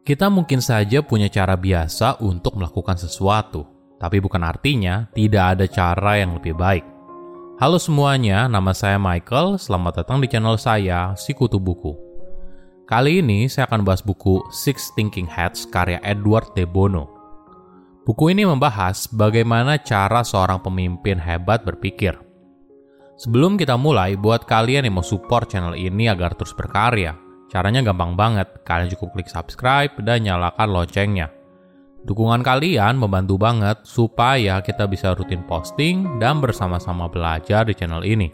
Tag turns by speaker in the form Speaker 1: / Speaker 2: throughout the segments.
Speaker 1: Kita mungkin saja punya cara biasa untuk melakukan sesuatu, tapi bukan artinya tidak ada cara yang lebih baik. Halo semuanya, nama saya Michael. Selamat datang di channel saya, Sikutu Buku. Kali ini saya akan bahas buku Six Thinking Hats karya Edward de Bono. Buku ini membahas bagaimana cara seorang pemimpin hebat berpikir. Sebelum kita mulai, buat kalian yang mau support channel ini agar terus berkarya, Caranya gampang banget, kalian cukup klik subscribe dan nyalakan loncengnya. Dukungan kalian membantu banget supaya kita bisa rutin posting dan bersama-sama belajar di channel ini.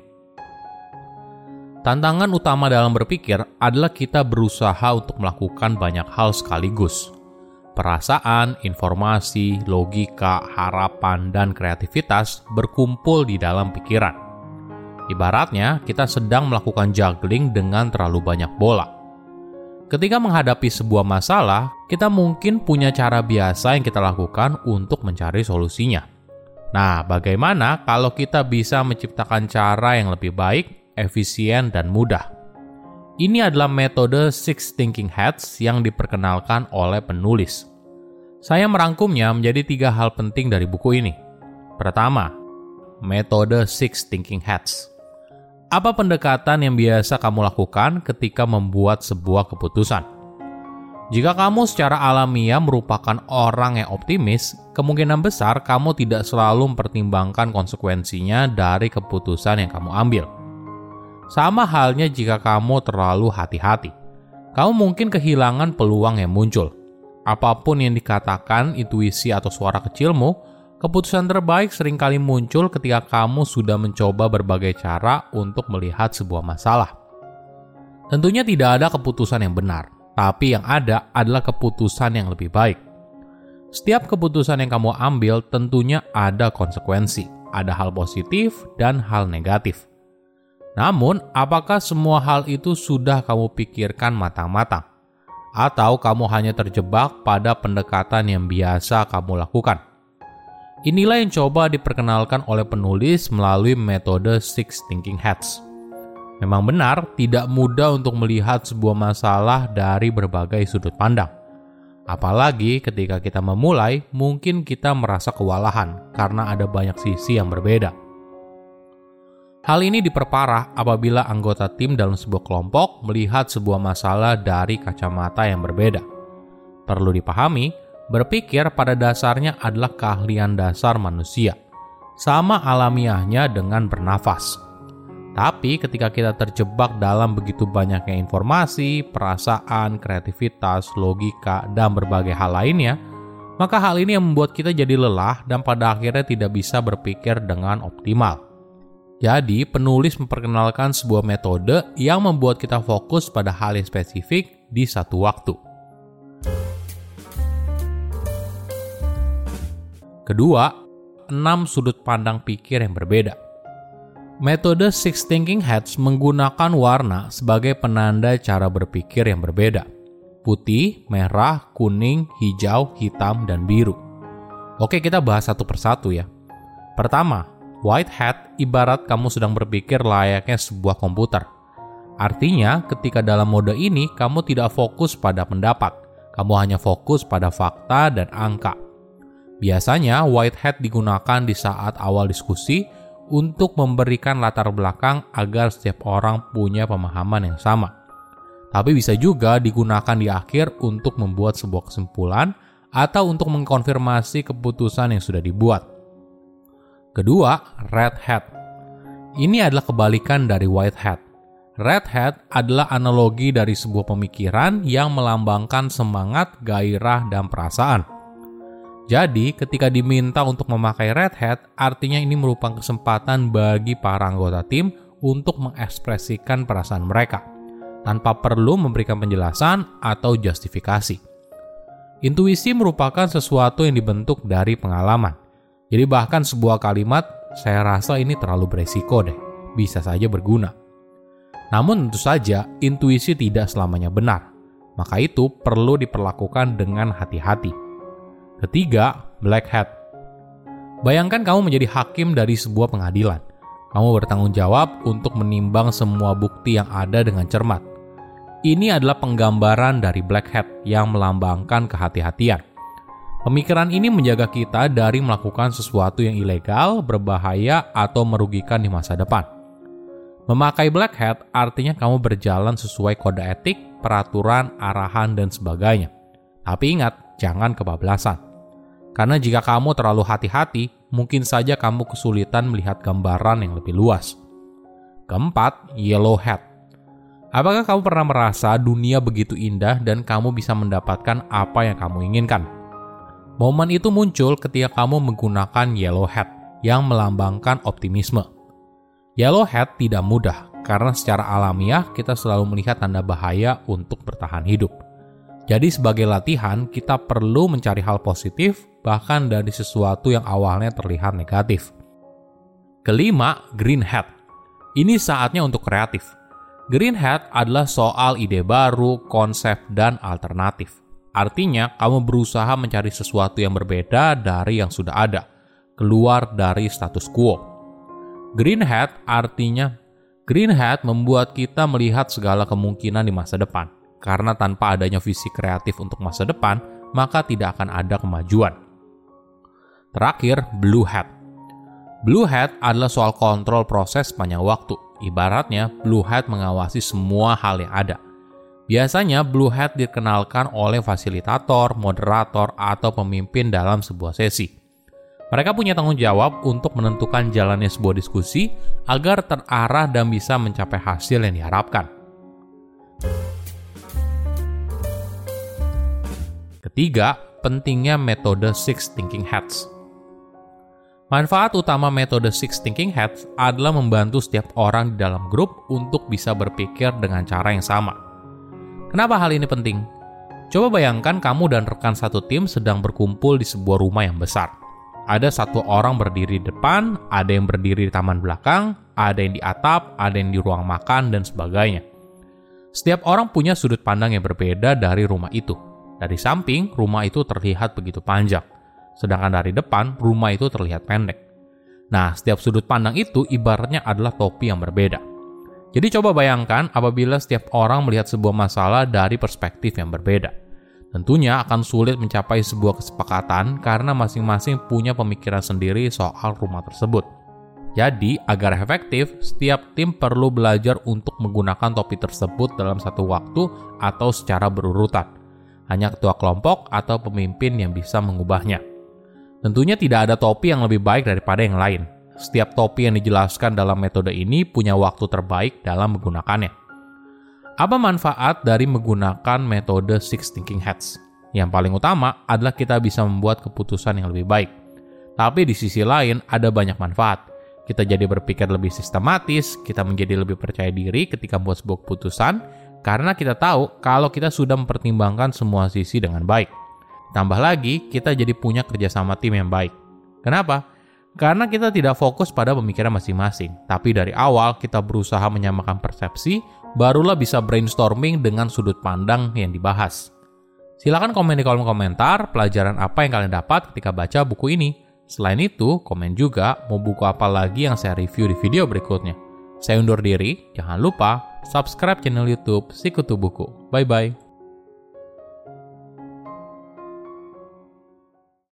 Speaker 1: Tantangan utama dalam berpikir adalah kita berusaha untuk melakukan banyak hal sekaligus. Perasaan, informasi, logika, harapan, dan kreativitas berkumpul di dalam pikiran. Ibaratnya, kita sedang melakukan juggling dengan terlalu banyak bola. Ketika menghadapi sebuah masalah, kita mungkin punya cara biasa yang kita lakukan untuk mencari solusinya. Nah, bagaimana kalau kita bisa menciptakan cara yang lebih baik, efisien, dan mudah? Ini adalah metode Six Thinking Hats yang diperkenalkan oleh penulis. Saya merangkumnya menjadi tiga hal penting dari buku ini. Pertama, metode Six Thinking Hats. Apa pendekatan yang biasa kamu lakukan ketika membuat sebuah keputusan? Jika kamu secara alamiah merupakan orang yang optimis, kemungkinan besar kamu tidak selalu mempertimbangkan konsekuensinya dari keputusan yang kamu ambil. Sama halnya jika kamu terlalu hati-hati, kamu mungkin kehilangan peluang yang muncul. Apa pun yang dikatakan intuisi atau suara kecilmu, Keputusan terbaik sering kali muncul ketika kamu sudah mencoba berbagai cara untuk melihat sebuah masalah. Tentunya tidak ada keputusan yang benar, tapi yang ada adalah keputusan yang lebih baik. Setiap keputusan yang kamu ambil tentunya ada konsekuensi, ada hal positif dan hal negatif. Namun, apakah semua hal itu sudah kamu pikirkan matang-matang? Atau kamu hanya terjebak pada pendekatan yang biasa kamu lakukan? Inilah yang coba diperkenalkan oleh penulis melalui metode Six Thinking Hats. Memang benar, tidak mudah untuk melihat sebuah masalah dari berbagai sudut pandang. Apalagi ketika kita memulai, mungkin kita merasa kewalahan karena ada banyak sisi yang berbeda. Hal ini diperparah apabila anggota tim dalam sebuah kelompok melihat sebuah masalah dari kacamata yang berbeda. Perlu dipahami, Berpikir pada dasarnya adalah keahlian dasar manusia, sama alamiahnya dengan bernafas. Tapi ketika kita terjebak dalam begitu banyaknya informasi, perasaan, kreativitas, logika, dan berbagai hal lainnya, maka hal ini yang membuat kita jadi lelah dan pada akhirnya tidak bisa berpikir dengan optimal. Jadi, penulis memperkenalkan sebuah metode yang membuat kita fokus pada hal yang spesifik di satu waktu. Kedua, enam sudut pandang pikir yang berbeda. Metode Six Thinking Hats menggunakan warna sebagai penanda cara berpikir yang berbeda. Putih, merah, kuning, hijau, hitam, dan biru. Oke, kita bahas satu persatu ya. Pertama, white hat ibarat kamu sedang berpikir layaknya sebuah komputer. Artinya, ketika dalam mode ini kamu tidak fokus pada pendapat, kamu hanya fokus pada fakta dan angka. Biasanya white hat digunakan di saat awal diskusi untuk memberikan latar belakang agar setiap orang punya pemahaman yang sama. Tapi bisa juga digunakan di akhir untuk membuat sebuah kesimpulan atau untuk mengkonfirmasi keputusan yang sudah dibuat. Kedua, red hat. Ini adalah kebalikan dari white hat. Red hat adalah analogi dari sebuah pemikiran yang melambangkan semangat, gairah, dan perasaan. Jadi, ketika diminta untuk memakai red hat, artinya ini merupakan kesempatan bagi para anggota tim untuk mengekspresikan perasaan mereka tanpa perlu memberikan penjelasan atau justifikasi. Intuisi merupakan sesuatu yang dibentuk dari pengalaman. Jadi bahkan sebuah kalimat, saya rasa ini terlalu beresiko deh, bisa saja berguna. Namun tentu saja, intuisi tidak selamanya benar. Maka itu perlu diperlakukan dengan hati-hati Ketiga, black hat. Bayangkan kamu menjadi hakim dari sebuah pengadilan. Kamu bertanggung jawab untuk menimbang semua bukti yang ada dengan cermat. Ini adalah penggambaran dari black hat yang melambangkan kehati-hatian. Pemikiran ini menjaga kita dari melakukan sesuatu yang ilegal, berbahaya, atau merugikan di masa depan. Memakai black hat artinya kamu berjalan sesuai kode etik, peraturan, arahan, dan sebagainya. Tapi ingat, jangan kebablasan. Karena jika kamu terlalu hati-hati, mungkin saja kamu kesulitan melihat gambaran yang lebih luas. Keempat, yellow hat. Apakah kamu pernah merasa dunia begitu indah dan kamu bisa mendapatkan apa yang kamu inginkan? Momen itu muncul ketika kamu menggunakan yellow hat yang melambangkan optimisme. Yellow hat tidak mudah karena secara alamiah kita selalu melihat tanda bahaya untuk bertahan hidup. Jadi sebagai latihan, kita perlu mencari hal positif bahkan dari sesuatu yang awalnya terlihat negatif. Kelima, green hat. Ini saatnya untuk kreatif. Green hat adalah soal ide baru, konsep, dan alternatif. Artinya, kamu berusaha mencari sesuatu yang berbeda dari yang sudah ada, keluar dari status quo. Green hat artinya Green hat membuat kita melihat segala kemungkinan di masa depan. Karena tanpa adanya visi kreatif untuk masa depan, maka tidak akan ada kemajuan. Terakhir, blue hat. Blue hat adalah soal kontrol proses sepanjang waktu. Ibaratnya, blue hat mengawasi semua hal yang ada. Biasanya Blue Hat dikenalkan oleh fasilitator, moderator, atau pemimpin dalam sebuah sesi. Mereka punya tanggung jawab untuk menentukan jalannya sebuah diskusi agar terarah dan bisa mencapai hasil yang diharapkan. Ketiga, pentingnya metode Six Thinking Hats. Manfaat utama metode Six Thinking Hats adalah membantu setiap orang di dalam grup untuk bisa berpikir dengan cara yang sama Kenapa hal ini penting? Coba bayangkan kamu dan rekan satu tim sedang berkumpul di sebuah rumah yang besar. Ada satu orang berdiri di depan, ada yang berdiri di taman belakang, ada yang di atap, ada yang di ruang makan, dan sebagainya. Setiap orang punya sudut pandang yang berbeda dari rumah itu. Dari samping, rumah itu terlihat begitu panjang. Sedangkan dari depan, rumah itu terlihat pendek. Nah, setiap sudut pandang itu ibaratnya adalah topi yang berbeda. Jadi coba bayangkan apabila setiap orang melihat sebuah masalah dari perspektif yang berbeda. Tentunya akan sulit mencapai sebuah kesepakatan karena masing-masing punya pemikiran sendiri soal rumah tersebut. Jadi, agar efektif, setiap tim perlu belajar untuk menggunakan topi tersebut dalam satu waktu atau secara berurutan. Hanya ketua kelompok atau pemimpin yang bisa mengubahnya. Tentunya tidak ada topi yang lebih baik daripada yang lain, setiap topi yang dijelaskan dalam metode ini punya waktu terbaik dalam menggunakannya. Apa manfaat dari menggunakan metode Six Thinking Hats? Yang paling utama adalah kita bisa membuat keputusan yang lebih baik. Tapi di sisi lain ada banyak manfaat. Kita jadi berpikir lebih sistematis, kita menjadi lebih percaya diri ketika membuat sebuah keputusan, karena kita tahu kalau kita sudah mempertimbangkan semua sisi dengan baik. Tambah lagi, kita jadi punya kerjasama tim yang baik. Kenapa? Karena kita tidak fokus pada pemikiran masing-masing, tapi dari awal kita berusaha menyamakan persepsi, barulah bisa brainstorming dengan sudut pandang yang dibahas. Silahkan komen di kolom komentar pelajaran apa yang kalian dapat ketika baca buku ini. Selain itu, komen juga mau buku apa lagi yang saya review di video berikutnya. Saya undur diri, jangan lupa subscribe channel YouTube Sikutu Buku. Bye bye.